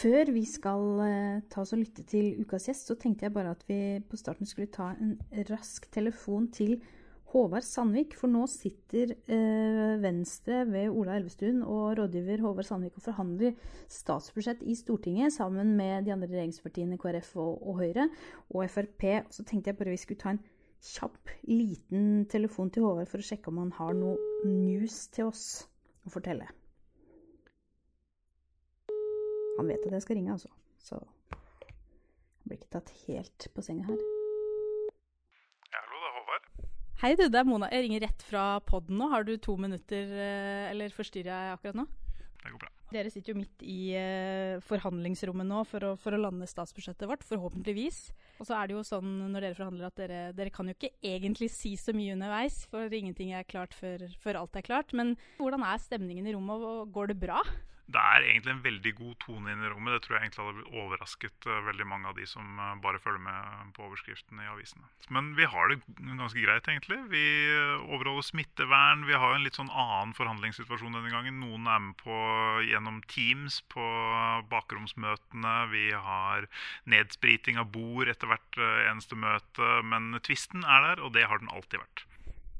Før vi skal eh, ta oss og lytte til ukas gjest, så tenkte jeg bare at vi på starten skulle ta en rask telefon til Håvard Sandvik. For nå sitter eh, Venstre ved Ola Elvestuen og rådgiver Håvard Sandvik og forhandler statsbudsjett i Stortinget sammen med de andre regjeringspartiene KrF og, Høyre og Frp. Så tenkte jeg bare vi skulle ta en kjapp, liten telefon til Håvard for å sjekke om han har noe news til oss å fortelle. Han vet at jeg skal ringe, altså. Så han blir ikke tatt helt på senga her. Hallo, det er Håvard. Hei, du. Det er Mona. Jeg ringer rett fra poden nå. Har du to minutter, eh, eller forstyrrer jeg akkurat nå? Det går bra. Dere sitter jo midt i uh, forhandlingsrommet nå for å, for å, lande statsbudsjettet vårt, forhåpentligvis. Og så er det jo sånn når dere forhandler at dere, dere kan jo ikke egentlig si så mye underveis, for ingenting er klart før, før alt er klart. Men hvordan er stemningen i rommet, og går det bra? Det er egentlig en veldig god tone inne i rommet. Det tror jeg egentlig hadde overrasket uh, veldig mange av de som uh, bare følger med på overskriftene i avisene. Men vi har det ganske greit, egentlig. Vi overholder smittevern. Vi har en litt sånn annen forhandlingssituasjon denne gangen. Noen er med på gjennom Teams på bakromsmøtene. Vi har nedspriting av bord etter hvert eneste møte. Men tvisten er der, og det har den alltid vært.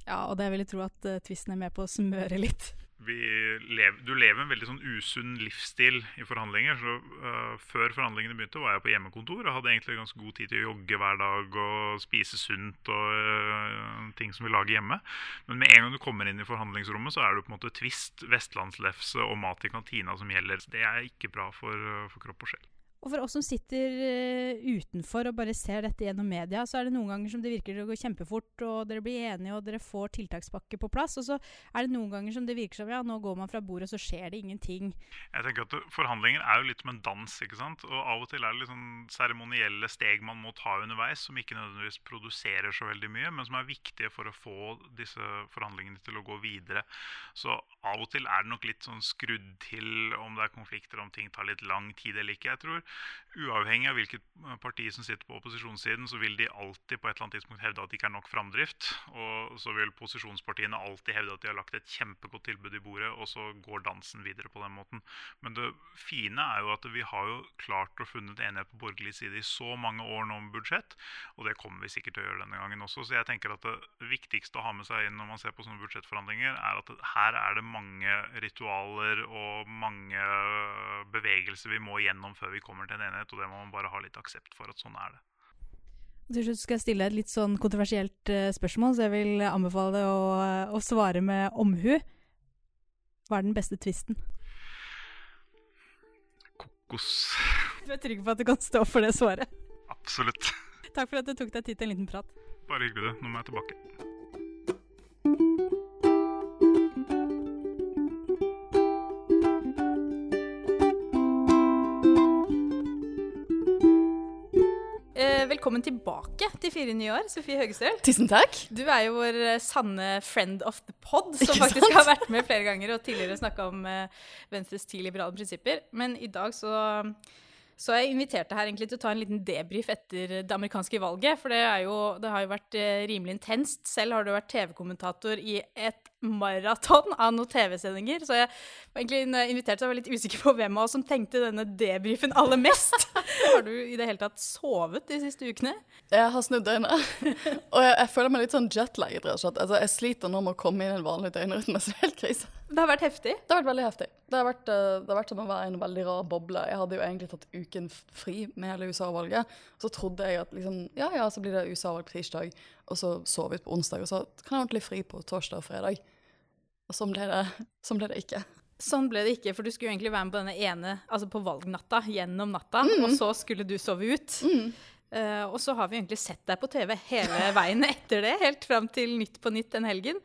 Ja, og det vil jeg tro at tvisten er med på å smøre litt lever, du lever en veldig sånn usunn livsstil i forhandlinger. så uh, Før forhandlingene begynte, var jeg på hjemmekontor og hadde egentlig ganske god tid til å jogge hver dag og spise sunt og uh, ting som vi lager hjemme. Men med en gang du kommer inn i forhandlingsrommet, så er det på en måte twist, vestlandslefse og mat i kantina som gjelder. Det er ikke bra for, for kropp og sjel. Og for oss som sitter uh, utenfor og bare ser dette gjennom media, så er det noen ganger som det virker å gå kjempefort, og dere blir enige og dere får tiltakspakke på plass. Og så er det noen ganger som det virker som ja, nå går man fra bordet, og så skjer det ingenting. Jeg tenker at Forhandlinger er jo litt som en dans, ikke sant. Og av og til er det litt sånn seremonielle steg man må ta underveis, som ikke nødvendigvis produserer så veldig mye, men som er viktige for å få disse forhandlingene til å gå videre. Så av og til er det nok litt sånn skrudd til om det er konflikter, om ting tar litt lang tid eller ikke. Jeg tror uavhengig av hvilket parti som sitter på opposisjonssiden, så vil de alltid på et eller annet tidspunkt hevde at det ikke er nok framdrift. Og så vil posisjonspartiene alltid hevde at de har lagt et kjempegodt tilbud i bordet, og så går dansen videre på den måten. Men det fine er jo at vi har jo klart å funnet enighet på borgerlig side i så mange år nå om budsjett, og det kommer vi sikkert til å gjøre denne gangen også. Så jeg tenker at det viktigste å ha med seg inn når man ser på sånne budsjettforhandlinger, er at her er det mange ritualer og mange bevegelser vi må igjennom før vi kommer kommer til en enighet, og det må man bare ha litt aksept for at sånn er det. Til slutt skal jeg stille et litt sånn kontroversielt uh, spørsmål, så jeg vil anbefale deg å, å, svare med omhu. Hva er den beste tvisten? Kokos. Du er trygg på at du kan stå for det svaret? Absolutt. Takk for at du tok deg tid til en liten prat. Bare hyggelig, du. Nå må jeg tilbake. Velkommen tilbake til Fire nye år, Sofie Høgestøl. Tusen takk. Du er jo vår eh, sanne friend of the pod, som Ikke faktisk sant? har vært med flere ganger og tidligere snakka om uh, Venstres ti liberale prinsipper. Men i dag så så jeg inviterte her egentlig til å ta en liten debrief etter det amerikanske valget. For det, jo, det har jo vært eh, rimelig intenst. Selv har du vært TV-kommentator i et maraton av noen TV-sendinger. Så jeg var egentlig invitert, så jeg var litt usikker på hvem av oss som tenkte denne debrifen aller mest. har du i det hele tatt sovet de siste ukene? Jeg har snudd døgnet. og jeg, jeg, føler meg litt sånn slett. Altså, jeg sliter nå med å komme inn i en vanlig døgnrytme, så det er helt krise. Det har vært heftig? Det har vært veldig heftig. Det har vært, eh, det har vært som å være i en veldig rar boble. Jeg hadde jo egentlig tatt uken fri med hele USA-valget. Så trodde jeg at liksom, ja ja, så blir det USA-valg på tirsdag, og så sovet på onsdag. Og så kan jeg ha ordentlig fri på torsdag og fredag. Og sånn ble det, sånn ble det ikke. Sånn ble det ikke, for du skulle egentlig være med på denne ene, altså på valgnatta, gjennom natta, mm. og så skulle du sove ut. Mm. Uh, og så har vi egentlig sett deg på TV hele veien etter det, helt fram til Nytt på Nytt den helgen.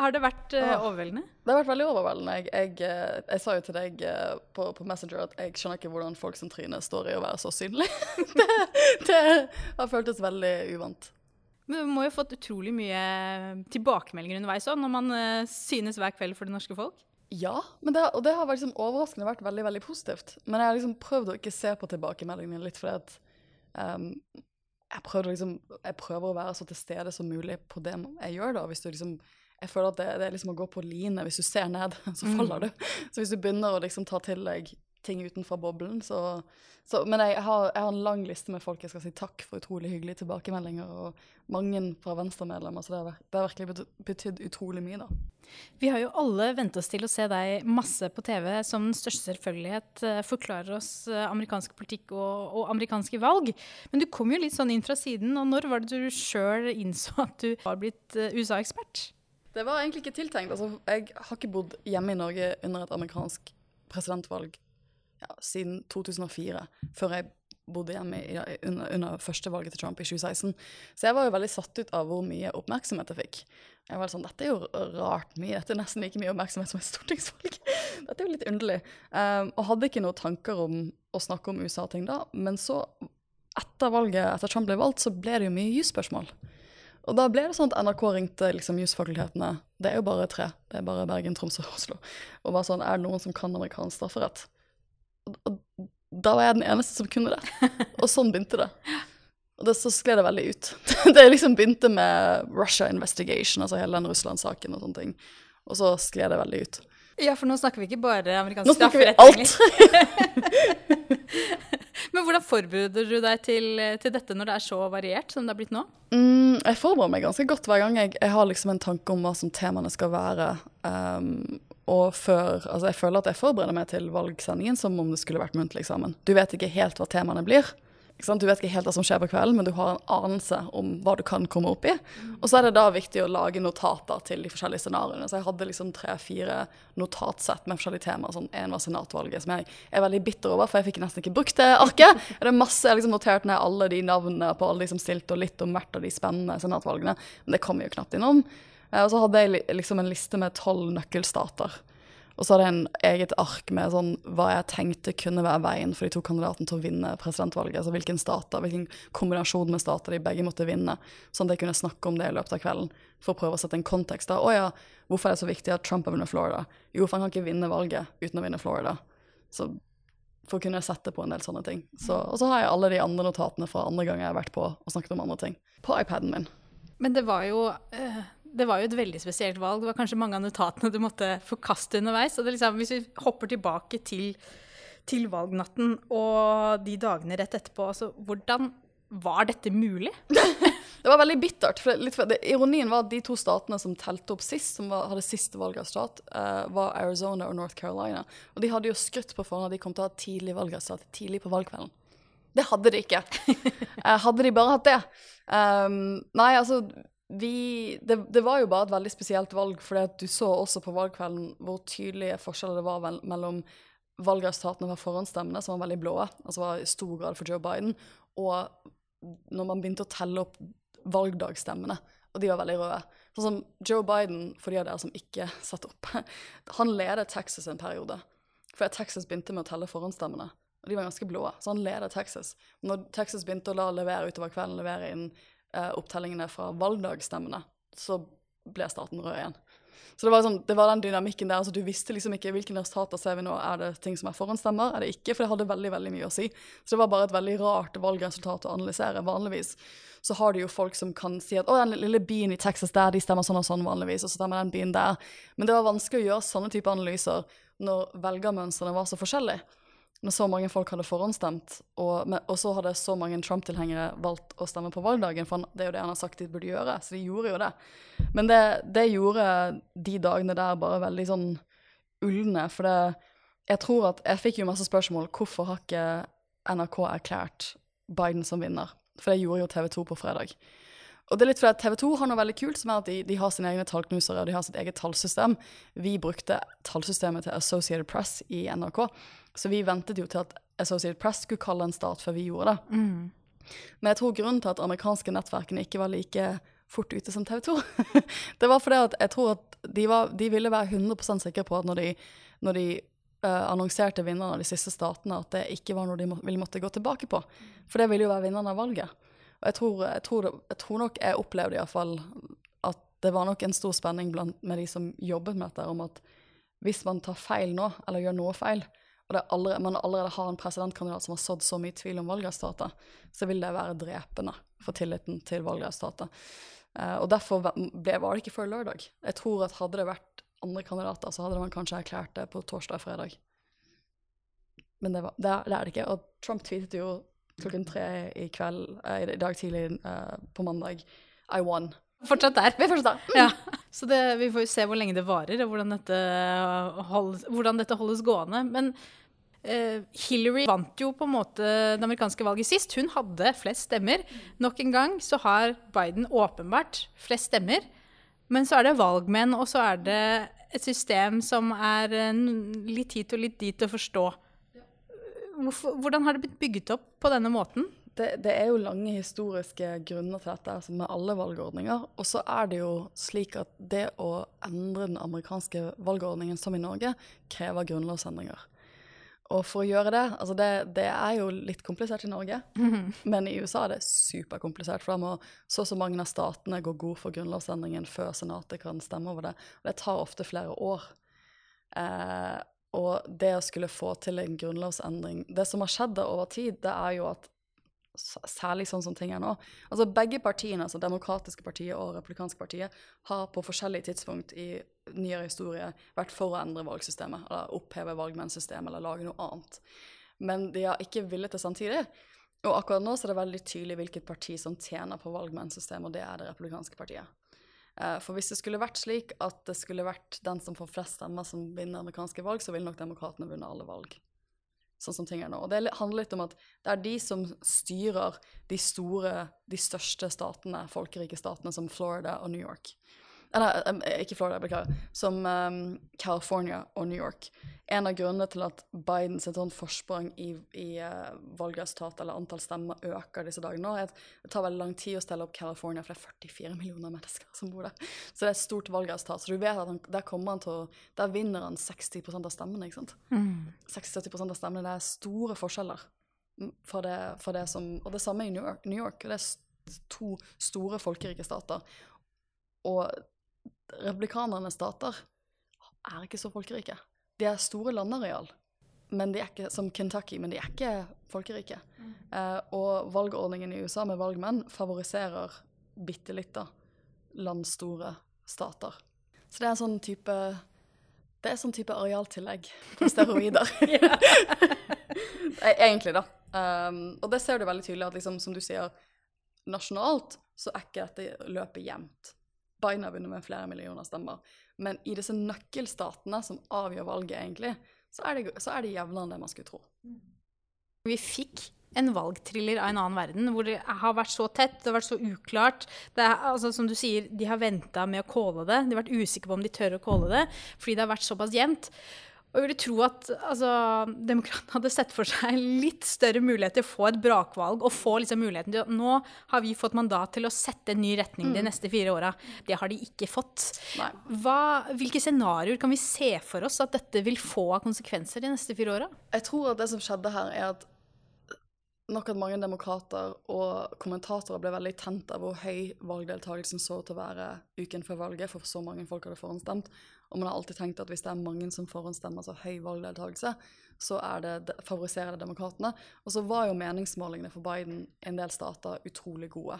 Har det vært uh, overveldende? Det har vært veldig overveldende. Jeg, jeg, eh, jeg sa jo til deg på, på, Messenger at jeg skjønner ikke hvordan folk som Trine står i å være så synlig. det, det, har føltes veldig uvant. Men Du må jo fått utrolig mye tilbakemeldinger underveis òg, når man synes hver kveld for det norske folk? Ja, det, og det har liksom overraskende vært veldig veldig positivt. Men jeg har liksom prøvd å ikke se på tilbakemeldingene litt fordi at Um, jeg, liksom, jeg, prøver å være så til stede som mulig på det jeg gjør. da, hvis du liksom, Jeg føler at det, det er liksom å gå på line. Hvis du ser ned, så mm. faller du. Så hvis du begynner å liksom ta til deg ting utenfor boblen. Så, så, men jeg har, jeg har, en lang liste med folk jeg skal si takk for utrolig hyggelige tilbakemeldinger, og mange fra Venstre-medlemmer, så det har, det har virkelig betydd utrolig mye, da. Vi har jo alle vent oss til å se deg masse på TV som den største selvfølgelighet eh, forklarer oss eh, amerikansk politikk og, og, amerikanske valg. Men du kom jo litt sånn inn fra siden, og når var det du sjøl innså at du var blitt eh, USA-ekspert? Det var egentlig ikke tiltenkt. Altså, jeg har ikke bodd hjemme i Norge under et amerikansk presidentvalg ja, siden 2004, før jeg bodde hjemme i, under, under første valget til Trump i 2016. Så jeg var jo veldig satt ut av hvor mye oppmerksomhet jeg fikk. Jeg var sånn, Dette er jo rart mye. Dette er nesten like mye oppmerksomhet som et stortingsvalg. Dette er jo litt underlig. Um, og hadde ikke noen tanker om å snakke om USA-ting da. Men så, etter valget, etter Trump ble valgt, så ble det jo mye jusspørsmål. Og da ble det sånn at NRK ringte liksom jusfakultetene. Det er jo bare tre. Det er bare Bergen, Tromsø og Oslo. Og var sånn Er det noen som kan amerikansk strafferett? Og, da var jeg den eneste som kunne det. Og sånn begynte det. Og det, så skled det veldig ut. det liksom begynte med Russia Investigation, altså hele den Russland-saken og sånne ting. Og så skled det veldig ut. Ja, for nå snakker vi ikke bare amerikansk strafferett. Nå snakker vi alt! Men hvordan forbereder du deg til, til, dette når det er så variert som det er blitt nå? Mm, jeg forbereder meg ganske godt hver gang jeg, jeg, har liksom en tanke om hva som temaene skal være. Um, og før, altså Jeg føler at jeg forbereder meg til valgsendingen som om det skulle vært muntlig eksamen. Du vet ikke helt hva temaene blir. Du vet ikke helt hva som skjer på kvelden, men du har en anelse om hva du kan komme opp i. Og så er det da viktig å lage notater til de forskjellige scenarioene. Så jeg hadde liksom tre-fire notatsett med forskjellige temaer. Sånn en var senatvalget, som jeg er veldig bitter over, for jeg fikk nesten ikke brukt det arket. Det er masse, Jeg har liksom notert ned alle de navnene på alle de som stilte, og litt om hvert av de spennende senatvalgene. Men det kommer jo knapt innom. Eh, og så hadde jeg liksom en liste med tolv nøkkelstater. Og så hadde jeg en eget ark med sånn, hva jeg tenkte kunne være veien for de to kandidatene til å vinne presidentvalget. Altså hvilken stater, hvilken kombinasjon med stater de begge måtte vinne. Sånn at jeg kunne snakke om det i løpet av kvelden for å prøve å sette en kontekst. Å ja, hvorfor er det så viktig at Trump har vunnet Florida? Jo, for han kan ikke vinne valget uten å vinne Florida. Så for å kunne sette på en del sånne ting. Så, og så har jeg alle de andre notatene fra andre ganger jeg har vært på og snakket om andre ting. På iPaden min. Men det var jo uh det var jo et veldig spesielt valg. Det var kanskje mange av notatene du måtte forkaste underveis. Og liksom, hvis vi hopper tilbake til, til, valgnatten og de dagene rett etterpå, altså, hvordan var dette mulig? det var veldig bittert. For litt, det, ironien var at de to statene som telte opp sist, som var, hadde siste valg av stat, uh, var Arizona og North Carolina. Og de hadde jo skrytt på forhånd at de kom til å ha tidlig valg av stat tidlig på valgkvelden. Det hadde de ikke. uh, hadde de bare hatt det. Um, nei, altså vi, det, det, var jo bare et veldig spesielt valg, for du så også på valgkvelden hvor tydelige forskjeller det var vel, mellom valgresultatene var forhåndsstemmene, som var veldig blå, altså var i stor grad for Joe Biden, og når man begynte å telle opp valgdagsstemmene, og de var veldig røde. Sånn som Joe Biden, for de av dere som ikke satt opp, han ledet Texas en periode. For Texas begynte med å telle forhåndsstemmene, og de var ganske blå. Så han ledet Texas. Når Texas begynte å la levere utover kvelden, levere inn eh, opptellingene fra valgdagsstemmene, så ble staten rød igjen. Så det var, sånn, det var den dynamikken der. altså Du visste liksom ikke hvilke resultater ser vi nå. Er det ting som er forhåndsstemmer? Er det ikke? For det hadde veldig veldig mye å si. Så det var bare et veldig rart valgresultat å analysere. Vanligvis så har du jo folk som kan si at å, den lille byen i Texas der, de stemmer sånn og sånn vanligvis, og så stemmer den byen der. Men det var vanskelig å gjøre sånne type analyser når velgermønstrene var så forskjellige når så mange folk hadde forhåndsstemt, og, og så hadde så mange Trump-tilhengere valgt å stemme på valgdagen, for det er jo det han har sagt de burde gjøre, så de gjorde jo det. Men det, det gjorde de dagene der bare veldig sånn ulne, for det Jeg tror at Jeg fikk jo masse spørsmål hvorfor har ikke NRK erklært Biden som vinner, for det gjorde jo TV 2 på fredag. Og det er litt fordi TV 2 har noe veldig kult, som er at de, de har sine egne tallknusere og de har sitt eget tallsystem. Vi brukte tallsystemet til Associated Press i NRK, så vi ventet jo til at Associated Press skulle kalle en start før vi gjorde det. Mm. Men jeg tror grunnen til at amerikanske nettverkene ikke var like fort ute som TV 2, det var fordi at jeg tror at de, var, de ville være 100% sikre på at når de, når de uh, annonserte vinnerne av de siste statene, at det ikke var noe de må, ville måtte gå tilbake på. For det ville jo være vinnerne av valget. Og jeg tror, jeg tror, jeg tror nok jeg opplevde iallfall at det var nok en stor spenning blant, med de som jobbet med dette, om at hvis man tar feil nå, eller gjør noe feil, og allerede, man allerede har en presidentkandidat som har sådd så mye tvil om valgresultatet, så vil det være drepende for tilliten til valgresultatet. Uh, og derfor ble, var det ikke før lørdag. Jeg tror at hadde det vært andre kandidater, så hadde man kanskje erklært det på torsdag og fredag. Men det, var, det, det, er det ikke. Og Trump tweetet jo klokken tre i kveld, uh, i dag tidlig uh, på mandag I won. Fortsatt der. Vi fortsatt der. Mm. Ja. Så det, vi får jo se hvor lenge det varer, og hvordan dette holdes, hvordan dette holdes gående. Men uh, Hillary vant jo på en måte det amerikanske valget sist. Hun hadde flest stemmer. Nok en gang så har Biden åpenbart flest stemmer. Men så er det valgmenn, og så er det et system som er litt hit og litt dit å forstå. Hvorfor, hvordan har det blitt bygget opp på denne måten? Det, det, er jo lange historiske grunner til dette, som med alle valgordninger. Og så er det jo slik at det å endre den amerikanske valgordningen, som i Norge, krever grunnlovsendringer. Og for å gjøre det altså det, det er jo litt komplisert i Norge, mm -hmm. men i USA er det superkomplisert. For da må så og så mange av statene gå god for grunnlovsendringen før Senatet kan stemme over det. Og det tar ofte flere år. Eh, og det å skulle få til en grunnlovsendring Det som har skjedd over tid, det er jo at særlig sånn som ting er nå Altså Begge partiene, altså Demokratiske partiet og Republikanske partiet, har på forskjellige tidspunkt i nyere historie vært for å endre valgsystemet, eller oppheve valgmennssystemet eller lage noe annet. Men de har ikke villet det samtidig. Og akkurat nå så er det veldig tydelig hvilket parti som tjener på valgmennssystemet, og det er det republikanske partiet. Eh, for hvis det skulle vært slik at det skulle vært den som får flest stemmer, som vinner amerikanske valg, så ville nok demokratene vunnet alle valg. Sånn som ting er nå. Og det handler litt om at det er de som styrer de store, de største statene, folkerike statene som Florida og New York. Nei, ikke Florida, beklager. Som um, California og New York. En av grunnene til at Bidens sånn forsprang i, i uh, valgresultat eller antall stemmer øker disse dagene nå, er at det tar veldig lang tid å stelle opp California, for det er 44 millioner mennesker som bor der. Så det er et stort valgresultat. Så du vet at han, der kommer han til å Der vinner han 60% av stemmene, ikke sant. Mm. 60-70 av stemmene. Det er store forskjeller fra det, fra det som Og det samme i New York. New York. Det er to store folkerike stater. Og republikanernes stater er ikke så folkerike. De er store landareal, men de er ikke som Kentucky, men de er ikke folkerike. Mm. Uh, og valgordningen i USA med valgmenn favoriserer bitte litt da landstore stater. Så det er sånn type Det er sånn type arealtillegg på steroider. E, egentlig, da. Um, og det ser du veldig tydelig at liksom, som du sier, nasjonalt så er ikke dette løpet jevnt. Biden vunnet med flere millioner stemmer. Men i disse nøkkelstatene som avgjør valget, egentlig, så er det, så det jevnere enn det man skulle tro. Vi fikk en valgthriller av en annen verden, hvor det har vært så tett, det har vært så uklart. Er, altså, som du sier, De har venta med å calle det. De har vært usikre på om de tør å calle det, fordi det har vært såpass jevnt. Og jeg ville tro at altså, demokratene hadde sett for seg litt større mulighet til å få et brakvalg og få liksom muligheten til at Nå har vi fått mandat til å sette en ny retning de mm. neste fire åra. Det har de ikke fått. Hva, hvilke scenarioer kan vi se for oss at dette vil få av konsekvenser de neste fire åra? Jeg tror at det som skjedde her, er at nok at mange demokrater og kommentatorer ble veldig tent av hvor høy valgdeltakelsen så til å være uken før valget, for så mange folk hadde forhåndsstemt. Og man har alltid tenkt at hvis det er mange som forhåndsstemmer, så høy valgdeltakelse, så det, favoriserer det demokratene. Og så var jo meningsmålingene for Biden i en del stater utrolig gode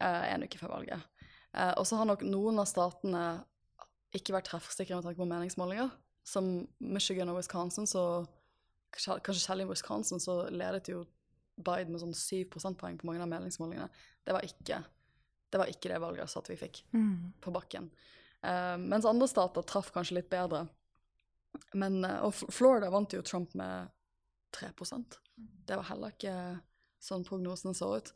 eh, en uke før valget. Eh, og så har nok noen av statene ikke vært treffsikre med tanke på meningsmålinger. Som Michigan og Wisconsin, så kanskje selv i Wisconsin så ledet jo Biden med sånn 7 prosentpoeng på mange av meningsmålingene. Det var ikke det, var ikke det valgresultatet vi fikk mm. på bakken. Uh, mens andre stater traff kanskje litt bedre. Men, uh, og Florida vant jo Trump med 3% Det var heller ikke sånn prognosen så ut.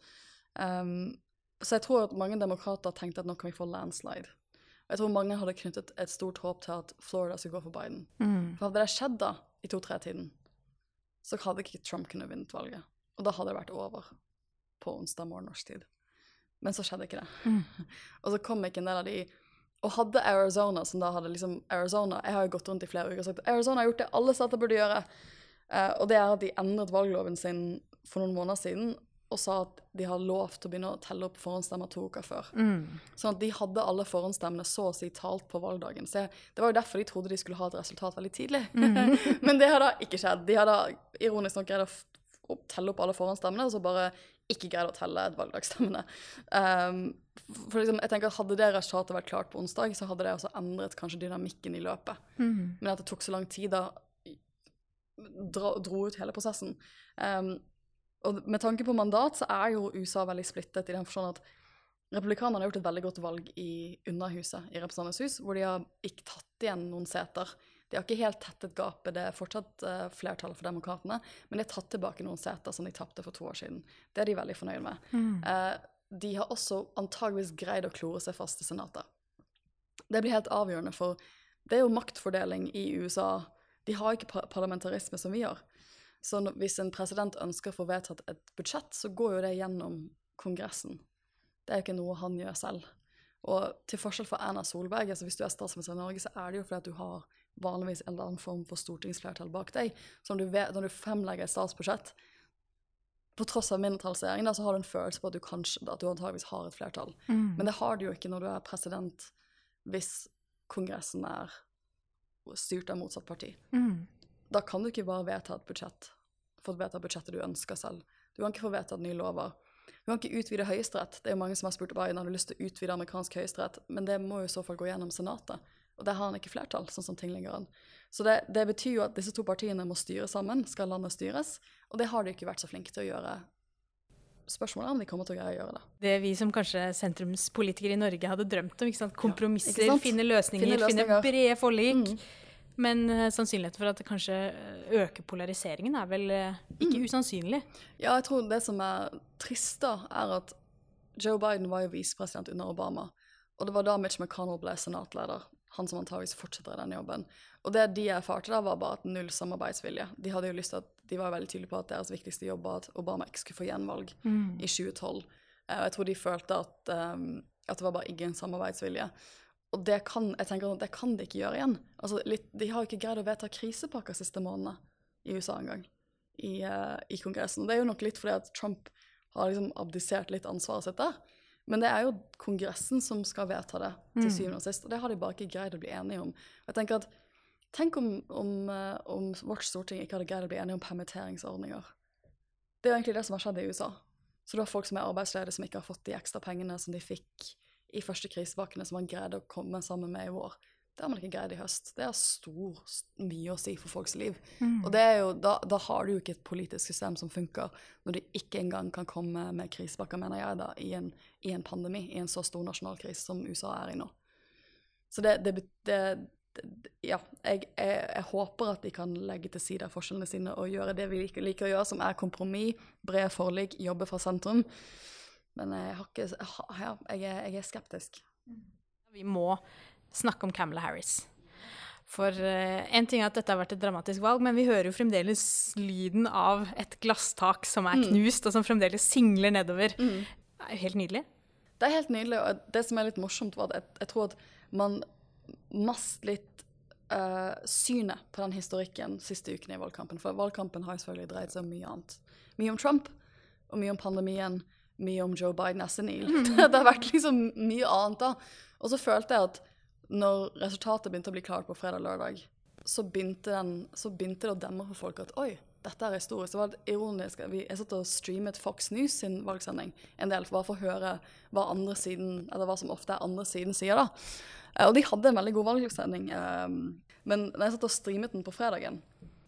Um, så jeg tror at mange demokrater tenkte at nå kan vi få landslide. Og jeg tror mange hadde knyttet et stort håp til at Florida skulle gå for Biden. Mm. For hadde det skjedd da, i to-tre-tiden, så hadde ikke Trump kunnet vinne valget. Og da hadde det vært over på onsdag morgen norsk tid. Men så skjedde ikke det. Mm. og så kom ikke en del av de og hadde Arizona, som da hadde liksom Arizona Jeg har jo gått rundt i flere uker og sagt Arizona har gjort det alle stater burde gjøre. Uh, og det er at de endret valgloven sin for noen måneder siden og sa at de har lov til å begynne å telle opp forhåndsstemmer to uker før. Mm. Sånn at de hadde alle forhåndsstemmene så å si talt på valgdagen. Så Det var jo derfor de trodde de skulle ha et resultat veldig tidlig. Mm. Men det har da ikke skjedd. De har da ironisk nok greid å telle opp alle forhåndsstemmene, og så bare ikke greid å telle valgdagsstemmene. Um, for liksom, jeg tenker Hadde det resultatet vært klart på onsdag, så hadde det også endret kanskje dynamikken i løpet. Mm. Men at det tok så lang tid, da dro, dro ut hele prosessen. Um, og med tanke på mandat så er jo USA veldig splittet i den forstand at republikanerne har gjort et veldig godt valg i Underhuset i Representantenes hus, hvor de har ikke tatt igjen noen seter. De har ikke helt tettet gapet, det er fortsatt uh, flertall for demokratene, men de har tatt tilbake noen seter som de tapte for to år siden. Det er de veldig fornøyd med. Mm. Uh, de har også antageligvis greid å klore seg fast i Senatet. Det blir helt avgjørende, for det er jo maktfordeling i USA. De har ikke parlamentarisme som vi har. Så hvis en president ønsker å få vedtatt et budsjett, så går jo det gjennom Kongressen. Det er jo ikke noe han gjør selv. Og til forskjell fra Erna Solberg, altså hvis du er statsminister i Norge, så er det jo fordi at du har vanligvis en eller annen form for stortingsflertall bak deg. Så når du, ved, når du fremlegger et statsbudsjett, på tross av mindretallsregjering, så har du en følelse på at du kanskje, at du antageligvis har et flertall. Mm. Men det har du jo ikke når du er president, hvis Kongressen er styrt av motsatt parti. Mm da kan du ikke bare vedta et budsjett for å vedta budsjettet du ønsker selv. Du kan ikke få vedtatt nye lover. Du kan ikke utvide Høyesterett. Det er jo mange som har spurt Biden har du lyst til å utvide amerikansk høyesterett, men det må jo i så fall gå gjennom Senatet. Og der har han ikke flertall, sånn som ting ligger an. Så det, det, betyr jo at disse to partiene må styre sammen, skal landet styres. Og det har de ikke vært så flinke til å gjøre. Spørsmålet er om de kommer til å greie å gjøre det. Det vi som kanskje sentrumspolitikere i Norge hadde drømt om. Kompromisser, ja, finne løsninger, finne, finne brede forlik. Mm. Men uh, sannsynligheten for at det kanskje eh, øker polariseringen, er vel uh, ikke mm. usannsynlig? Ja, jeg tror det som er trist, da, er at Joe Biden var jo visepresident under Obama. Og det var da Mitch McConnell ble senatleder. Han som antageligvis fortsetter i den jobben. Og det de erfarte da, var bare at null samarbeidsvilje. De hadde jo lyst til at, de var veldig tydelige på at deres viktigste jobb var at Obama ikke skulle få gjenvalg mm. i 2012. Og jeg tror de følte at, um, at det var bare ingen samarbeidsvilje. Og det kan, jeg tenker at det kan de ikke gjøre igjen. Altså, litt, de har ikke greid å vedta krisepakker siste månedene i USA engang, i, uh, i Kongressen. Og det er jo nok litt fordi at Trump har liksom abdisert litt ansvaret sitt der. Men det er jo Kongressen som skal vedta det til mm. syvende og sist. Og det har de bare ikke greid å bli enige om. Og jeg tenker at, Tenk om, om, uh, om vårt storting ikke hadde greid å bli enige om permitteringsordninger. Det er jo egentlig det som har skjedd i USA. Så det er folk som er arbeidsledige, som ikke har fått de ekstra pengene som de fikk i første krisepakkene som man greide å komme sammen med i vår. Det har man ikke greid i høst. Det har stor, mye å si for folks liv. Mm. Og jo, da, da, har du jo ikke et politisk system som funker, når de ikke engang kan komme med krisepakker, mener jeg, da, i en, i en, pandemi, i en så stor nasjonal krise som USA er i nå. Så det, det, det ja, jeg, jeg, jeg, håper at de kan legge til side forskjellene sine og gjøre det vi liker, liker å gjøre, som er kompromiss, brede forlik, jobbe fra sentrum. Men jeg, har ikke, jeg, er, jeg er skeptisk. Vi må snakke om Camilla Harris. For uh, en ting er at dette har vært et dramatisk valg, men vi hører jo fremdeles lyden av et glasstak som er mm. knust, mm. og som fremdeles singler nedover. Mm. Det er jo helt nydelig. Det er helt nydelig, og det som er litt morsomt, var at jeg, jeg tror at man mast litt uh, synet på den historikken siste ukene i valgkampen. For valgkampen har jo selvfølgelig dreid seg om mye annet. Mye om Trump, og mye om pandemien, mye om Joe Biden er senil. Det, det har vært liksom mye annet, da. Og så følte jeg at når resultatet begynte å bli klart på fredag-lørdag, så så begynte det å demme for folk at oi, dette er historisk. Det var ironisk. Jeg satt og streamet Fox News sin valgsending en del, bare for å høre hva andre siden, eller hva som ofte er andre siden sier. da. Eh, og de hadde en veldig god valgsending. Ehm, men da jeg satt og streamet den på fredagen,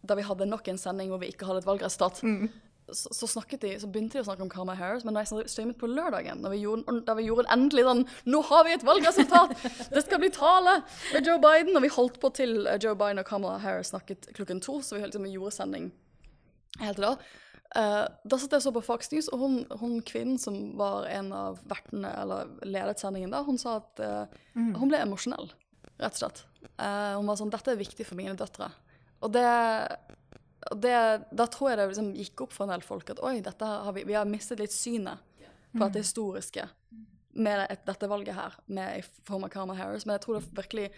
da vi hadde nok en sending hvor vi ikke hadde et valgresultat, mm så, så, snakket de, så begynte de å snakke om Karma Harris, men da jeg streamet på lørdagen, da vi gjorde, da vi gjorde endelig sånn Nå har vi et valgresultat! Det skal bli tale med Joe Biden! Og vi holdt på til eh, Joe Biden og Kamala Harris snakket klokken to, så vi, liksom, gjorde sending helt til da. Uh, da satt jeg og så på Fox News, og hun, hun, kvinnen som var en av vertene, eller ledet sendingen da, hun sa at uh, mm. hun ble emosjonell, rett og slett. Uh, hun var sånn Dette er viktig for mine døtre. Og det det, da tror jeg det liksom gikk opp for en del folk at oi, har vi, vi, har mistet litt synet på mm. det historiske med det, dette valget her, med i form av Karma Harris. Men jeg tror det virkelig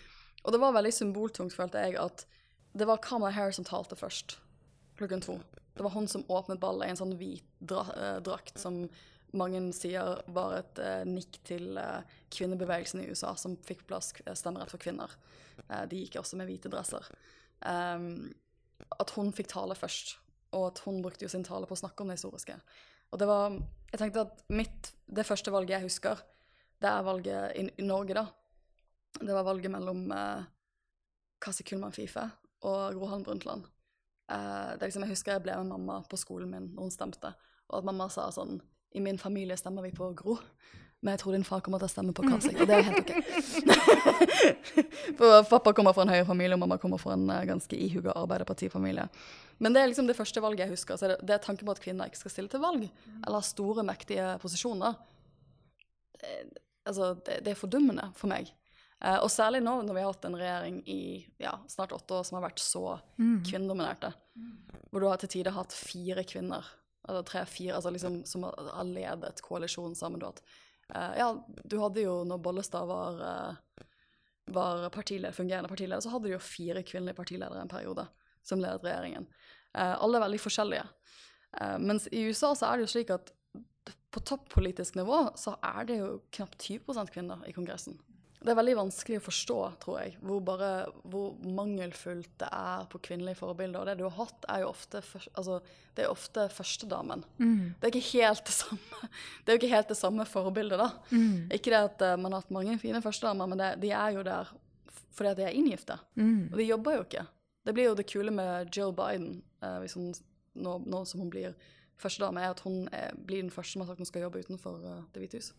Og det var veldig symboltungt, følte jeg, at det var Karma Harris som talte først klokken to. Det var hun som åpnet ballet i en sånn hvit dra, eh, drakt som mange sier var et eh, nikk til eh, kvinnebevegelsen i USA, som fikk plass eh, stemmerett for kvinner. Eh, de gikk også med hvite dresser. Um, at hun fikk tale først, og at hun brukte jo sin tale på å snakke om det historiske. Og det var Jeg tenkte at mitt Det første valget jeg husker, det er valget i, i Norge, da. Det var valget mellom eh, Kasi Kullmann Fife og Gro Harlem Brundtland. eh, det liksom, Jeg husker jeg ble med mamma på skolen min når hun stemte, og at mamma sa sånn I min familie stemmer vi på Gro. Men jeg tror din far kommer til å stemme på Kasik, og det er helt ok. For pappa kommer fra en høyere familie, og mamma kommer fra en eh, ganske ihuga Arbeiderpartifamilie. Men det er liksom det første valget jeg husker. Så det, det er tanken på at kvinner ikke skal stille til valg, eller ha store, mektige posisjoner. Det, altså, det, det er fordummende for meg. Eh, og særlig nå når vi har hatt en regjering i ja, snart åtte år som har vært så kvinnedominerte. Hvor du har til tider hatt fire kvinner, eller tre-fire, altså liksom, som har har ledet koalisjonen sammen. Du, har hatt, eh, ja, du hadde jo, når Bollestad var, uh, var partileder, fungerende partileder, så hadde du jo fire kvinnelige partiledere en periode som ledet regjeringen. Uh, alle er veldig forskjellige. Mens i USA så er det jo slik at på toppolitisk nivå så er det jo knapt 20% kvinner i Kongressen. Det er veldig vanskelig å forstå, tror jeg, hvor, bare, hvor mangelfullt det er på kvinnelige forbilder. Og det du har hatt, er jo ofte, altså, det er ofte førstedamen. Det er ikke helt det samme Det er jo ikke helt det samme forbildet, da. Ikke det at eh, man har hatt mange fine førstedamer, men det, de er jo der fordi at de er inngifte. Og de jobber jo ikke. Det blir jo det kule med Jill Biden, eh, hvis hun, nå, nå som hun blir førstedame, er at hun er, blir den første som har sagt hun skal jobbe utenfor uh, Det hvite hus.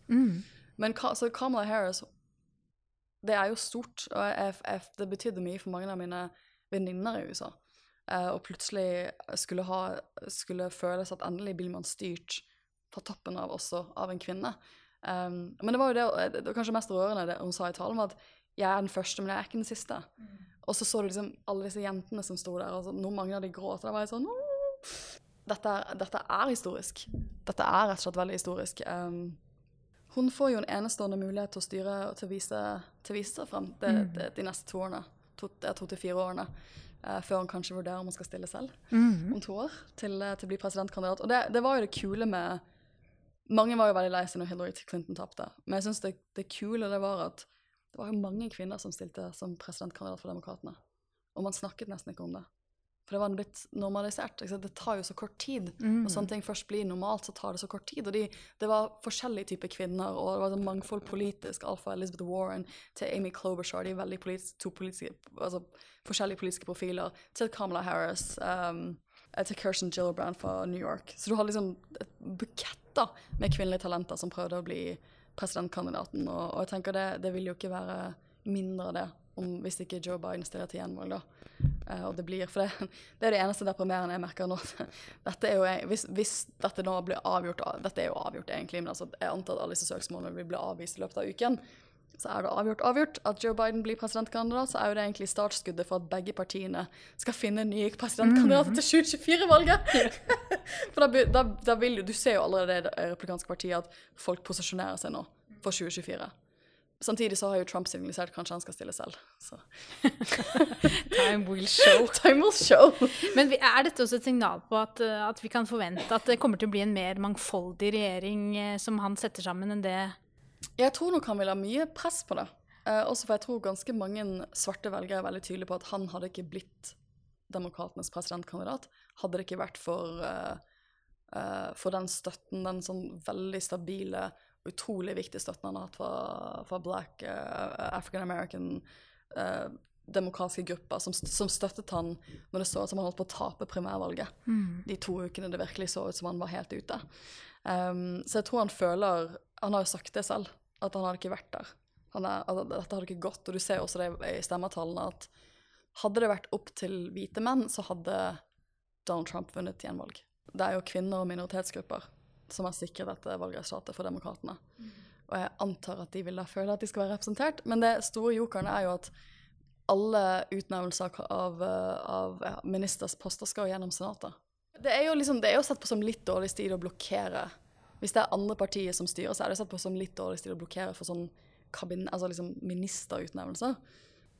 Men så Kamala Harris, det er jo stort, og jeg, jeg, det betydde mye for mange av mine venninner i USA. Eh, og plutselig skulle, ha, skulle føles at endelig blir man styrt fra toppen av også av en kvinne. Um, men det var jo det, det var kanskje mest rørende det hun sa i talen, var at jeg er den første, men jeg er ikke den siste. Og så så du liksom alle disse jentene som sto der, og så, noen mange av de gråt. Og da var jeg sånn dette, dette er historisk. Dette er rett og slett veldig historisk. Um, hun får jo en enestående mulighet til å styre og til å vise, til å vise seg frem de, de, de neste to årene. To, to til fire årene. Uh, før hun kanskje vurderer om hun skal stille selv om to år til, eh, til å bli presidentkandidat. Og det, det var jo det kule med Mange var jo veldig lei seg når Hillary Clinton tapte. Men jeg synes det, det kule det var at det var jo mange kvinner som stilte som presidentkandidat for Demokratene. Og man snakket nesten ikke om det. For det var blitt normalisert. Det tar jo så kort tid. Når sånne ting først blir normalt, så tar det så kort tid. Og de, det var forskjellige typer kvinner, og det var sånn mangfold politisk. Alt fra Elizabeth Warren til Amy Klobuchar. De er veldig politiske, to politiske, altså forskjellige politiske profiler. Til Kamala Harris. Um, til Kirsten Gillibrand fra New York. Så du har liksom et bukett da, med kvinnelige talenter som prøvde å bli presidentkandidaten. Og, og jeg tenker det, det vil jo ikke være mindre av det om, hvis ikke Joe Biden stiller til gjenvalg, da. Eh, og det blir, for det, det er det eneste deprimerende jeg merker nå. Dette er jo, hvis, hvis dette nå blir avgjort, dette er jo avgjort egentlig, men altså, jeg antar at alle disse søksmålene vil bli avvist i løpet av uken, så er det avgjort avgjort at Joe Biden blir presidentkandidat, så er jo det egentlig startskuddet for at begge partiene skal finne nye presidentkandidater til 2024-valget. for da, da, da vil jo, Du ser jo allerede i det republikanske partiet at folk posisjonerer seg nå for 2024. Samtidig så har jo Trump signalisert kanskje han skal stille selv. Så. Time will show. Time will show. Men er dette også et signal på at, eh, at vi kan forvente at det kommer til å bli en mer mangfoldig regjering eh, som han setter sammen, enn det Jeg tror nok han vil ha mye press på det. Eh, også for jeg tror ganske mange svarte velgere er veldig tydelige på at han hadde ikke blitt demokratenes presidentkandidat hadde det ikke vært for, uh, uh, for den støtten, den sånn veldig stabile, utrolig viktig støtten han har hatt fra, fra black, uh, African American uh, demokratiske grupper, som, som støttet han når det så ut som han holdt på å tape primærvalget. De to ukene det virkelig så ut som han var helt ute. Um, så jeg tror han føler Han har jo sagt det selv, at han hadde ikke vært der. Er, at dette hadde ikke gått. Og du ser også det i stemmetallene at hadde det vært opp til hvite menn, så hadde Donald Trump vunnet gjenvalg. Det er jo kvinner og minoritetsgrupper som har sikret dette valgresultatet for demokratene. Og jeg antar at de vil da føle at de skal være representert. Men det store jokeren er jo at alle utnevnelser av, av ja, ministersposter skal gjennom Senatet. Det er, jo liksom, det er jo sett på som litt dårlig stil å blokkere. Hvis det er andre partier som styrer, så er det sett på som litt dårlig stil å blokkere for sånn kabin, altså liksom ministerutnevnelser.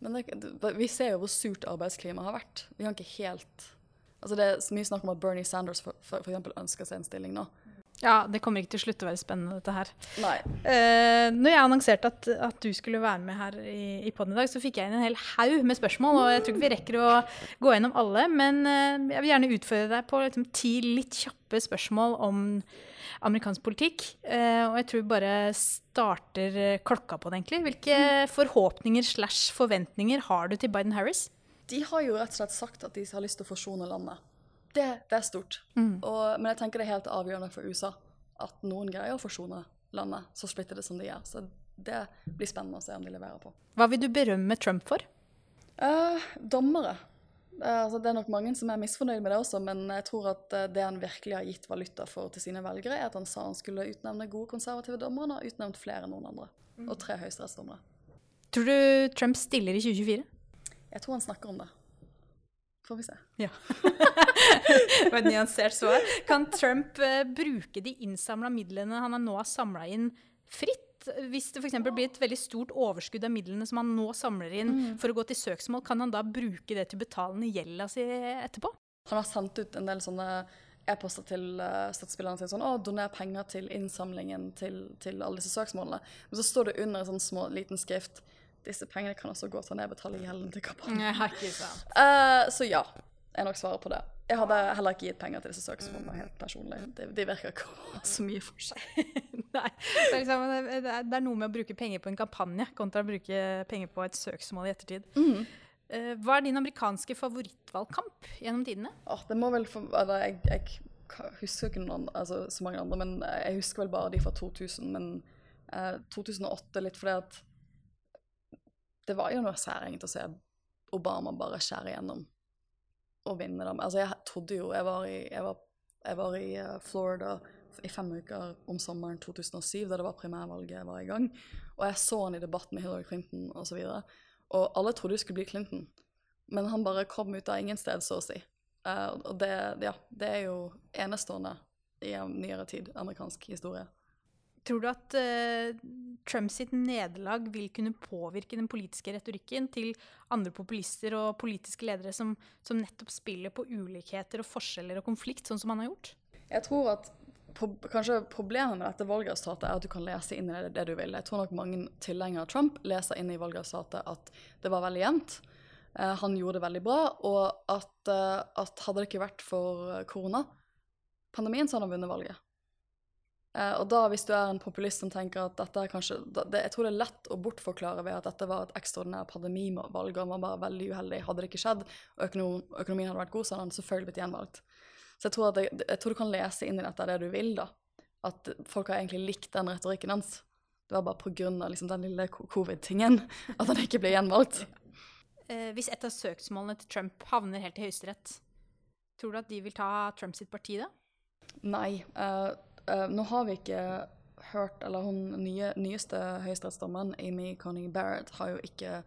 Men det, vi ser jo hvor surt arbeidsklimaet har vært. Vi kan ikke helt Altså Det er mye snakk om at Bernie Sanders for, for, ønsker seg en stilling nå. Ja, det kommer ikke til å slutte å være spennende, dette her. Nei. Uh, når jeg annonserte at, at du skulle være med her i, i podden i dag, så fikk jeg inn en hel haug med spørsmål. Og jeg tror ikke vi rekker å gå gjennom alle, men uh, jeg vil gjerne utfordre deg på liksom, ti litt kjappe spørsmål om amerikansk politikk. Uh, og jeg tror vi bare starter klokka på det, egentlig. Hvilke forhåpninger slash forventninger har du til Biden-Harris? De har jo rett og slett sagt at de har lyst til å forsone landet. Det, det er stort. Mm. Og, men jeg tenker det er helt avgjørende for USA at noen greier å forsone landet, så splitter det som de gjør. Så det blir spennende å se om de leverer på. Hva vil du berømme Trump for? Uh, dommere. Uh, altså, det er nok mange som er misfornøyd med det også, men jeg tror at eh, det han virkelig har gitt valuta for til sine velgere, er at han sa han skulle utnevne gode konservative dommere. Han har utnevnt flere enn noen andre. Og tre høyesterettsdommere. Tror du Trump stiller i 2024? Jeg tror han snakker om det. Får vi se. Ja. det var et nyansert svar. Kan Trump eh, bruke de innsamla midlene han nå har samla inn, fritt? Hvis det f.eks. blir et veldig stort overskudd av midlene som han nå samler inn for å gå til søksmål, kan han da bruke det til å betale ned gjelda si etterpå? Han har sendt ut en del sånne e-poster til uh, støttespillerne sine sånn å, doner penger til innsamlingen til, til alle disse søksmålene. Men så står det under en sånn små, liten skrift disse pengene kan også gå til å nedbetale gjelden til kampanjen. Eh, så ja, er nok svaret på det. Jeg hadde heller ikke gitt penger til disse søksmålene helt personlig. De, de virker ikke å ha så mye for seg. Nei. Det er, liksom, det, er, det noe med å bruke penger på en kampanje kontra å bruke penger på et søksmål i ettertid. Eh, hva er din amerikanske favorittvalgkamp gjennom tidene? Åh, det må vel for, eller, jeg, jeg husker ikke noen, altså, så mange andre, men jeg husker vel bare de fra 2000. Men uh, 2008 litt fordi at det var jo noe særegent å se Obama bare skjære igjennom og vinne dem. Altså, jeg trodde jo Jeg var i, jeg var, jeg var i eh, Florida i fem uker om sommeren 2007, da det var primærvalget var i gang. Og jeg så han i debatt med Hillary Clinton osv. Og, så og alle trodde det skulle bli Clinton. Men han bare kom ut av ingen sted, så å si. Uh, og det, ja, det er jo enestående i nyere tid, amerikansk historie. Tror du at uh, Trump nederlag vil kunne påvirke den politiske retorikken til andre populister og politiske ledere som, som nettopp spiller på ulikheter og forskjeller og konflikt, sånn som han har gjort? Jeg tror at kanskje problemet med dette valgresultatet er at du kan lese inn i det, det du vil. Jeg tror nok mange tilhengere av Trump leser inn i valgresultatet at det var veldig jevnt. Eh, han gjorde det veldig bra, og at, eh, at hadde det ikke vært for koronapandemien, så hadde han vunnet valget. Eh, og da, hvis du er en populist som tenker at dette er kanskje det, Jeg tror det er lett å bortforklare ved at dette var et ekstraordinært pandemivalg, og han var bare veldig uheldig. Hadde det ikke skjedd, og økonom, økonomien hadde vært god, så hadde han selvfølgelig blitt gjenvalgt. Så jeg tror, at det, jeg tror du kan lese inn i dette det du vil, da. At folk har egentlig likt den retorikken hans. Det var bare pga. Liksom, den lille covid-tingen at han ikke ble gjenvalgt. Eh, hvis et av søksmålene til Trump havner helt i Høyesterett, tror du at de vil ta Trump sitt parti da? Nei. eh, eh, nå har vi ikke hørt Eller hun nye, nyeste høyesterettsdommeren, Amy Conning Barrett, har jo ikke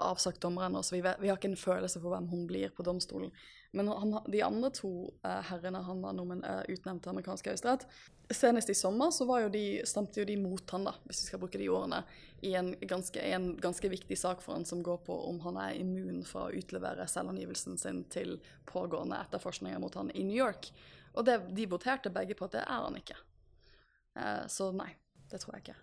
avsagt dommeren ennå, så vi, vet, vi har ikke en følelse for hvem hun blir på domstolen. Men han, de andre to uh, herrene han var nomen, eh, utnevnt til amerikansk høyesterett Senest i sommer så jo de, stemte jo de mot han, da, hvis vi skal bruke de ordene, i en ganske, en ganske viktig sak for han som går på om han er immun for å utlevere selvangivelsen sin til pågående etterforskninger mot han i New York. Og det, de voterte begge på at det er han ikke. Eh, så nei, det tror jeg ikke.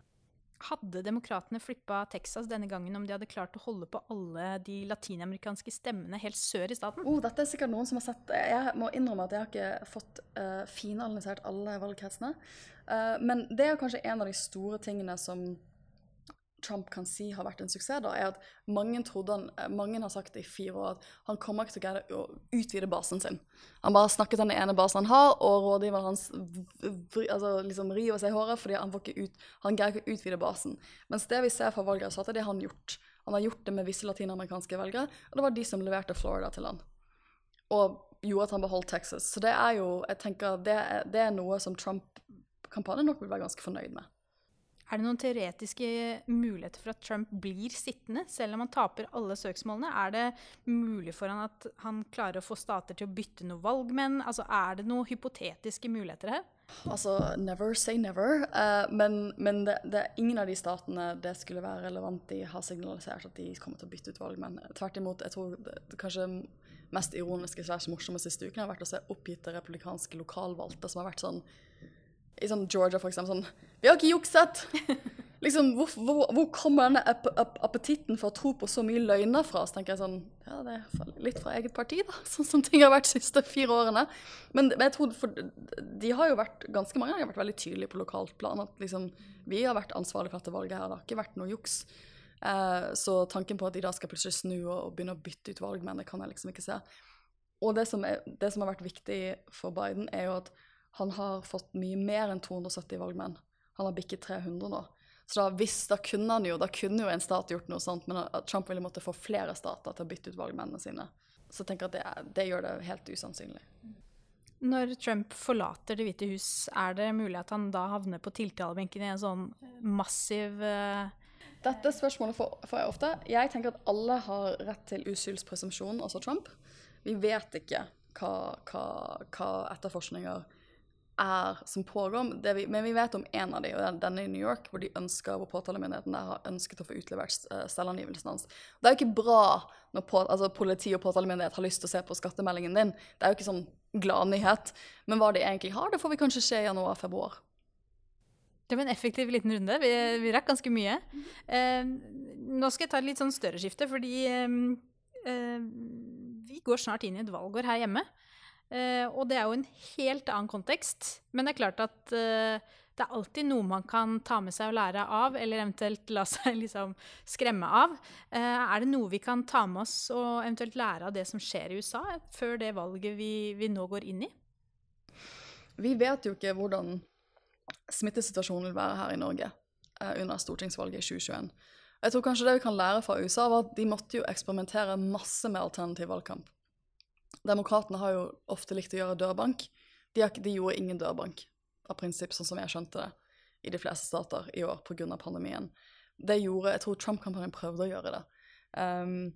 Hadde demokratene flippa Texas denne gangen om de hadde klart å holde på alle de latinamerikanske stemmene helt sør i staten? Oh, dette er sikkert noen som har sett Jeg må innrømme at jeg har ikke fått uh, finanalysert alle valgkretsene. Uh, men det er kanskje en av de store tingene som Trump kan si har vært en suksess, da, er at mange, han, eh, mange har sagt i fire år at han kommer ikke til å greie å utvide basen sin. Han bare snakket den ene basen han har, og rådgiveren hans altså, liksom river seg i håret fordi han, ut, han greier ikke å utvide basen. Mens det vi ser fra valgresultatet, det har han gjort. Han har gjort det med visse latinamerikanske velgere, og det var de som leverte Florida til han. Og gjorde at han beholdt Texas. Så det er jo, jeg tenker, det er, det er noe som Trump-kampanjen nok vil være ganske fornøyd med. Er det noen teoretiske muligheter for at Trump blir sittende, selv om han taper alle søksmålene? Er det mulig for han at han klarer å få stater til å bytte noen valgmenn? Altså, er det noen hypotetiske muligheter her? Altså, never say never. Uh, men men det, det ingen av de statene det skulle være relevant i, har signalisert at de kommer til å bytte ut valgmenn. Tvert imot, jeg tror det, det kanskje mest ironiske slags morsomme siste uken har vært å se oppgitte republikanske lokalvalgte som har vært sånn I sånn Georgia, for eksempel, sånn Vi har ikke jukset! Liksom, hvor, hvor, hvor kommer denne ap ap appetitten for å tro på så mye løgner fra? Så tenker jeg sånn Ja, det er litt fra eget parti, da. Sånn som ting har vært de siste fire årene. Men, men jeg tror for, de har jo vært Ganske mange de har vært veldig tydelige på lokalt plan. At liksom Vi har vært ansvarlige for dette valget her. Det har ikke vært noe juks. Eh, så tanken på at de da skal plutselig snu og, og begynne å bytte ut valgmenn, det kan jeg liksom ikke se. Og det som, er, det som har vært viktig for Biden, er jo at han har fått mye mer enn 270 valgmenn. Han har bikket 300 nå. Så da, hvis, da kunne han jo, da kunne jo en stat gjort noe sånt, men Trump ville måtte få flere stater til å bytte ut valgmennene sine. Så jeg tenker at det, det gjør det helt usannsynlig. Når Trump forlater Det hvite hus, er det mulig at han da havner på tiltalebenken i en sånn massiv uh... Dette spørsmålet får, får, jeg ofte. Jeg tenker at alle har rett til uskyldspresumpsjon, altså Trump. Vi vet ikke hva, hva, hva etterforskninger er som pågår, vi, men vi vet om en av dem, og denne i New York, hvor de ønsker, hvor påtalemyndigheten der har ønsket å få utlevert uh, selvangivelsen hans. Det er jo ikke bra når på, altså, politi og påtalemyndighet har lyst til å se på skattemeldingen din. Det er jo ikke sånn gladnyhet. Men hva de egentlig har, det får vi kanskje se i januar-februar. Det var en effektiv liten runde. Vi, vi rakk ganske mye. Eh, nå skal jeg ta et litt sånn større skifte, fordi eh, vi går snart inn i et valgår her hjemme. Uh, og det er jo en helt annen kontekst. Men det er klart at uh, det er alltid noe man kan ta med seg og lære av, eller eventuelt la seg liksom skremme av. Uh, er det noe vi kan ta med oss og eventuelt lære av det som skjer i USA, før det valget vi, vi nå går inn i? Vi vet jo ikke hvordan smittesituasjonen vil være her i Norge under stortingsvalget i 2021. Jeg tror kanskje det vi kan lære fra USA, var at de måtte jo eksperimentere masse med alternativ valgkamp. Demokratene har jo ofte likt å gjøre dørbank. De, har, de, gjorde ingen dørbank av prinsipp, sånn som jeg skjønte det, i de fleste stater i år pga. pandemien. Det gjorde, Jeg tror Trump-kampanjen prøvde å gjøre det. Um,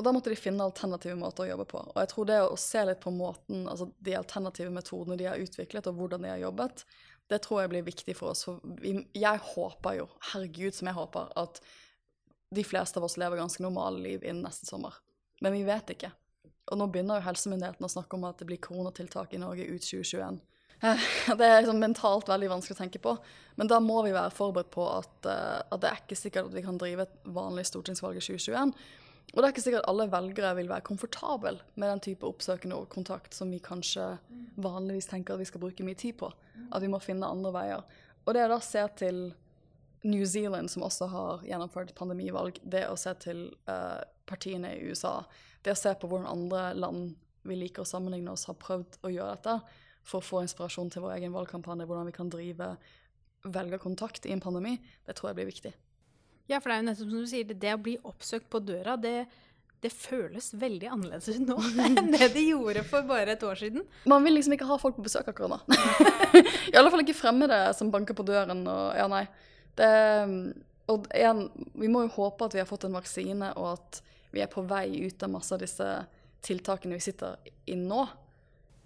og da måtte de finne alternative måter å jobbe på. Og jeg tror det å se litt på måten, altså de alternative metodene de har utviklet, og hvordan de har jobbet, det tror jeg blir viktig for oss. For vi, jeg håper jo, herregud som jeg håper, at de fleste av oss lever ganske normale liv innen neste sommer. Men vi vet ikke. Og nå begynner jo helsemyndighetene å snakke om at det blir koronatiltak i Norge ut 2021. Eh, det er liksom mentalt veldig vanskelig å tenke på. Men da må vi være forberedt på at, eh, at det er ikke sikkert at vi kan drive et vanlig stortingsvalg i 2021. Og det er ikke sikkert at alle velgere vil være komfortable med den type oppsøkende kontakt som vi kanskje vanligvis tenker at vi skal bruke mye tid på. At vi må finne andre veier. Og det å da se til New Zealand, som også har gjennomført pandemivalg, det å se til uh, partiene i USA det å se på hvordan andre land vi liker å sammenligne oss, har prøvd å gjøre dette for å få inspirasjon til vår egen valgkampanje, hvordan vi kan drive velgerkontakt i en pandemi, det tror jeg blir viktig. Ja, for det er jo nettopp som du sier, det å bli oppsøkt på døra, det, det føles veldig annerledes nå enn det det gjorde for bare et år siden. Man vil liksom ikke ha folk på besøk akkurat nå. I alle fall ikke fremmede som banker på døren og Ja, nei. Det, og igjen, vi må jo håpe at vi har fått en vaksine, og at vi er på vei ut av masse av disse tiltakene vi sitter i nå,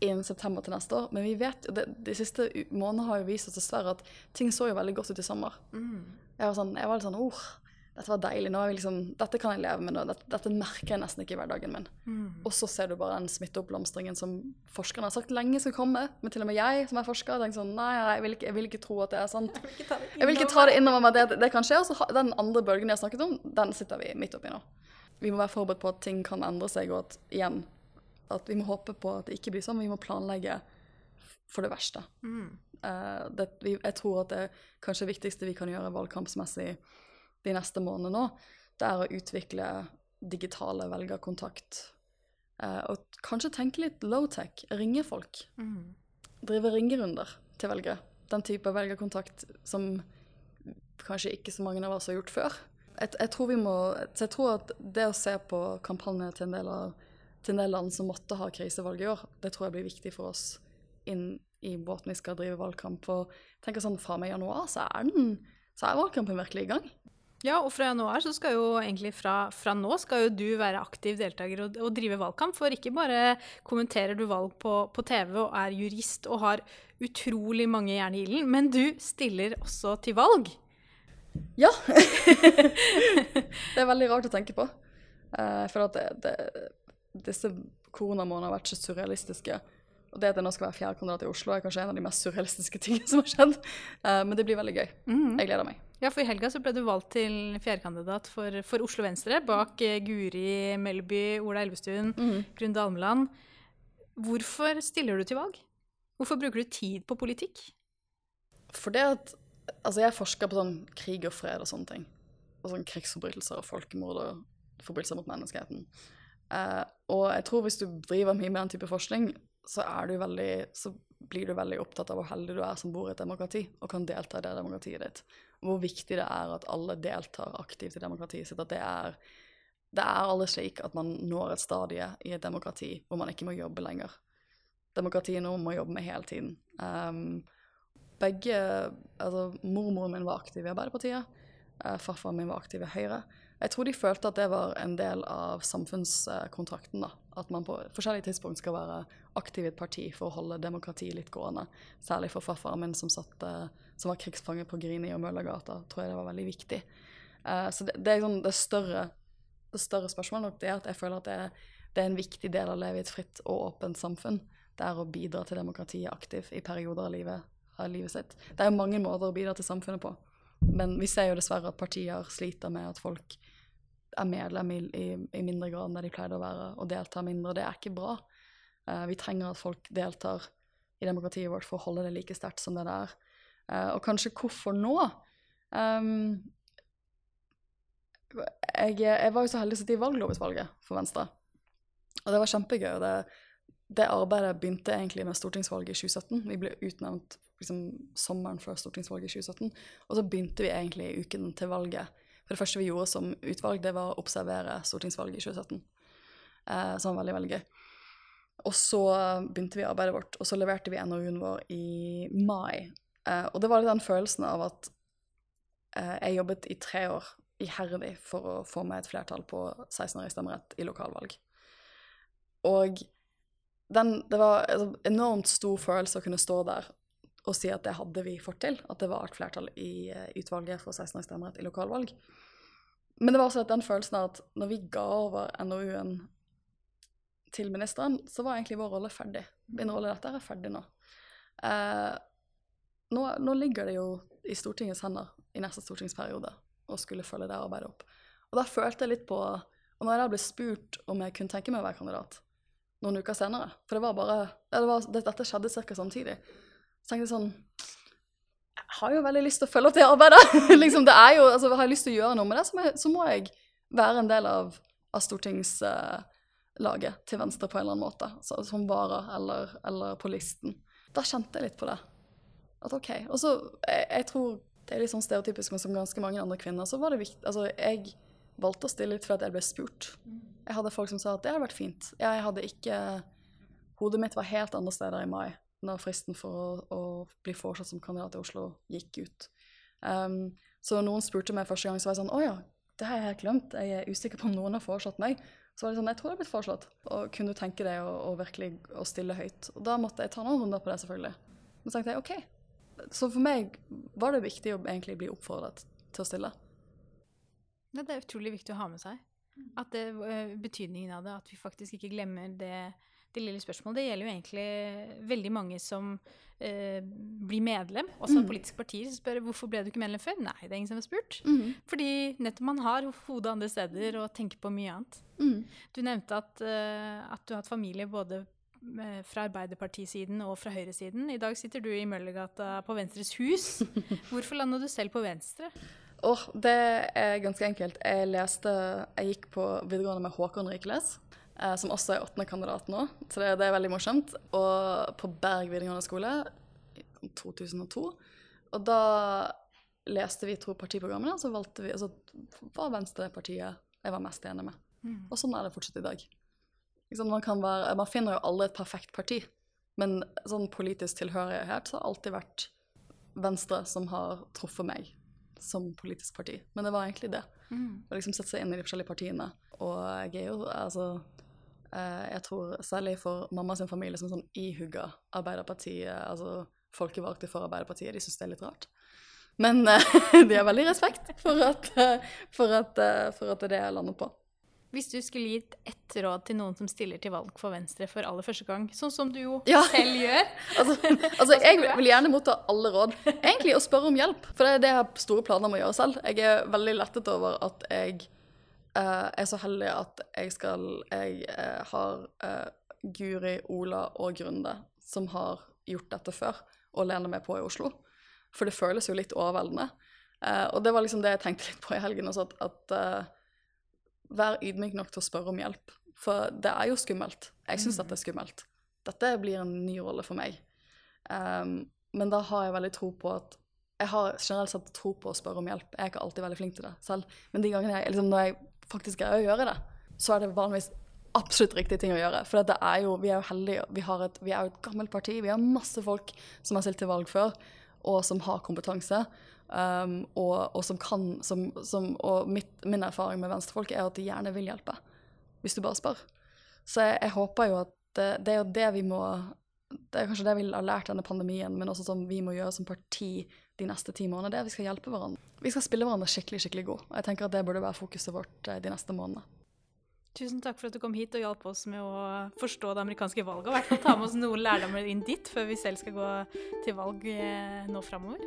innen september til neste år. Men vi vet, det, de siste månedene har jo vist oss dessverre at ting så jo veldig godt ut i sommer. Mm. Jeg, var sånn, jeg var litt sånn oh, dette var deilig. nå er vi liksom, Dette kan jeg leve med nå. Dette, dette merker jeg nesten ikke i hverdagen min. Mm. Og så ser du bare den smitteoppblomstringen som forskerne har sagt lenge skal komme. Men til og med jeg som er forsker, tenker sånn Nei, jeg vil ikke, jeg vil ikke tro at det er sant. Jeg vil ikke ta det innover meg det, det, kan skje. Og så den andre bølgen jeg har snakket om, den sitter vi midt oppi nå vi må være forberedt på at ting kan endre seg, og at igjen at vi må håpe på at det ikke blir sånn. Men vi må planlegge for det verste. Mm. Uh, det, vi, jeg tror at det kanskje viktigste vi kan gjøre valgkampsmessig de neste månedene nå, det er å utvikle digitale velgerkontakt. Uh, og kanskje tenke litt low-tech. Ringe folk. Mm. Drive ringerunder til velgere. Den type velgerkontakt som kanskje ikke så mange av oss har gjort før jeg, jeg, tror vi må Jeg tror at det å se på kampanjer til en del av til en del land som måtte ha krisevalg i år, det tror jeg blir viktig for oss inn i båten vi skal drive valgkamp. For tenk sånn, Fra med januar så er, den, så er valgkampen virkelig i gang. Ja, og fra januar så skal jo egentlig fra, fra nå skal jo du være aktiv deltaker og, og, drive valgkamp. For ikke bare kommenterer du valg på, på, TV og er jurist og har utrolig mange jern i ilden, men du stiller også til valg. Ja. det er veldig rart å tenke på. Jeg føler at det, det, disse koronamånedene har vært så surrealistiske. Og det at jeg nå skal være fjerdekandidat i Oslo, er kanskje en av de mest surrealistiske tingene som har skjedd. Uh, men det blir veldig gøy. Mm. Jeg gleder meg. Ja, for i helga så ble du valgt til fjerdekandidat for, for Oslo Venstre, bak uh, Guri Melby, Ola Elvestuen, mm. Grunde Almeland. Hvorfor stiller du til valg? Hvorfor bruker du tid på politikk? For det at Altså, jeg forsker på sånn krig og fred og sånne ting. og sånn krigsforbrytelser og folkemord og forbrytelser mot menneskeheten. Uh, og jeg tror hvis du driver mye med den type forskning, så, veldig, så blir du veldig opptatt av hvor heldig du er som bor i et demokrati og kan delta i det demokratiet ditt. Hvor viktig det er at alle deltar aktivt i demokratiet sitt. At det er, det er aldri slik at man når et stadie i et demokrati hvor man ikke må jobbe lenger. Demokratiet nå må jobbe med hele tiden. Um, begge Altså, mormoren min var aktiv i Arbeiderpartiet. Uh, farfaren min var aktiv i Høyre. Jeg tror de følte at det var en del av samfunnskontrakten. da. At man på forskjellige tidspunkt skal være aktiv i et parti for å holde demokratiet litt gående. Særlig for farfaren min som, satt, uh, som var krigsfange på Grini og Møllergata, tror jeg det var veldig viktig. Uh, så det, det, sånn, det, større, det større spørsmålet nok det er at jeg føler at det er en viktig del av å leve i et fritt og åpent samfunn. Det er å bidra til demokratiet aktivt i perioder av livet, av livet sitt. Det er jo mange måter å bidra til samfunnet på. Men vi ser jo dessverre at partier sliter med at folk er medlem i, i, i mindre grad enn det de pleide å være, og deltar mindre. Det er ikke bra. Uh, vi trenger at folk deltar i demokratiet vårt for å holde det like sterkt som det det er. Uh, og kanskje hvorfor nå? Um, jeg, jeg, var jo så heldig å sitte i valglovutvalget for Venstre. Og det var kjempegøy. det, det arbeidet begynte egentlig med stortingsvalget i 2017. Vi ble utnevnt liksom, sommeren før stortingsvalget i 2017. Og så begynte vi egentlig uken til valget. For det første vi gjorde som utvalg, det var å observere stortingsvalget i 2017. Eh, som var veldig, veldig gøy. Og så begynte vi arbeidet vårt, og så leverte vi NOU-en vår i mai. Eh, og det var litt den følelsen av at eh, jeg jobbet i tre år iherdig for å få meg et flertall på 16-årig stemmerett i lokalvalg. Og den, det var en altså, enormt stor følelse å kunne stå der og si at det hadde vi fått til. At det var et flertall i uh, utvalget for 16-års stemmerett i lokalvalg. Men det var også den følelsen av at når vi ga over NOU-en til ministeren, så var egentlig vår rolle ferdig. Min rolle i dette er ferdig nå. Uh, nå. Nå ligger det jo i Stortingets hender i neste stortingsperiode å skulle følge det arbeidet opp. Og da følte jeg litt på Og når jeg da ble spurt om jeg kunne tenke meg å være kandidat, noen uker senere. For det var bare det var, Dette skjedde ca. samtidig. Så tenkte jeg sånn Jeg har jo veldig lyst til å følge opp det arbeidet. liksom, det jo, altså, Har jeg lyst til å gjøre noe med det, så må jeg, så må jeg være en del av, av stortingslaget til Venstre på en eller annen måte. Så, som vara eller, eller, på listen. Da kjente jeg litt på det. At OK. Og så jeg, jeg tror det er litt sånn stereotypisk, men som ganske mange andre kvinner, så var det viktig Altså, jeg valgte å stille litt fordi jeg ble spurt. Jeg hadde folk som sa at det hadde vært fint. Jeg hadde ikke Hodet mitt var helt andre steder i mai, når fristen for å, å bli foreslått som kandidat i Oslo gikk ut. Um, så noen spurte meg første gang, så var jeg sånn Å ja, det har jeg helt glemt. Jeg er usikker på om noen har foreslått meg. Så var det sånn Jeg tror jeg har blitt foreslått. Og kunne du tenke deg å, å virkelig å stille høyt? Og da måtte jeg ta noen runder på det, selvfølgelig. Men så tenkte jeg OK. Så for meg var det viktig å egentlig bli oppfordret til å stille. Det er utrolig viktig å ha med seg. At det, eh, betydningen av det, at vi faktisk ikke glemmer det, det lille spørsmålet. Det gjelder jo egentlig veldig mange som eh, blir medlem, også av mm. politiske partier, som spør hvorfor ble du ikke medlem før. Nei, det er ingen som har spurt. Mm. Fordi nettopp man har hodet andre steder og tenker på mye annet. Mm. Du nevnte at, uh, at, du har hatt familie både uh, fra Arbeiderpartisiden og fra høyresiden. I dag sitter du i Møllergata på Venstres hus. Hvorfor landa du selv på Venstre? Oh, det er ganske enkelt. Jeg leste Jeg gikk på videregående med Håkon Rikeles, eh, som også er åttende kandidat nå, så det, det, er veldig morsomt. Og på Berg videregående skole i 2002. Og da leste vi to partiprogrammene, og så valgte vi altså, var Venstre partiet jeg var mest enig med. Mm. Og sånn er det fortsatt i dag. Liksom, man, være, man, finner jo alle et perfekt parti, men sånn politisk tilhørighet så har alltid vært Venstre som har truffet meg som politisk parti. Men det var egentlig det. Mm. Å liksom sette seg inn i de forskjellige partiene. Og jeg er jo altså eh, Jeg tror særlig for mamma sin familie som sånn ihugga Arbeiderpartiet, altså folkevalgte for Arbeiderpartiet, de syns det er litt rart. Men eh, de har veldig respekt for at, eh, for at, for at det er det jeg lander på. Hvis du skulle gitt ett råd til noen som stiller til valg for Venstre for aller første gang, sånn som du jo ja. selv gjør altså, altså, Jeg vil gjerne motta alle råd. Egentlig å spørre om hjelp, for det er det jeg har store planer om å gjøre selv. Jeg er veldig lettet over at jeg uh, er så heldig at jeg skal Jeg uh, har uh, Guri, Ola og Grunde som har gjort dette før, og lener meg på i Oslo. For det føles jo litt overveldende. Og det var liksom det jeg tenkte litt på i helgen også, at, at vær ydmyk nok til å spørre om hjelp. For det er jo skummelt. Jeg syns dette er skummelt. Dette blir en ny rolle for meg. Um, men da har jeg veldig tro på at Jeg har generelt sett tro på å spørre om hjelp. Jeg er ikke alltid veldig flink til det selv. Men de gangene jeg, liksom, når jeg faktisk greier å gjøre det, så er det vanligvis absolutt riktig ting å gjøre. For det er jo, vi er jo heldige. Vi, har et, vi er jo et gammelt parti. Vi har masse folk som har stilt til valg før, og som har kompetanse. Um, og, og, som kan som, som, Og mitt, min erfaring med venstrefolk er at de gjerne vil hjelpe. Hvis du bare spør. Så jeg, jeg håper jo at det, det, er jo det vi må Det er kanskje det vi har lært denne pandemien, men også som vi må gjøre som parti de neste ti månedene. Det er at vi skal hjelpe hverandre. Vi skal spille hverandre skikkelig skikkelig god. Og jeg tenker at det burde være fokuset vårt eh, de neste månedene. Tusen takk for at du kom hit og hjalp oss med å forstå det amerikanske valget. Og i hvert fall ta med oss noen lærdommer inn dit før vi selv skal gå til valg eh, nå framover.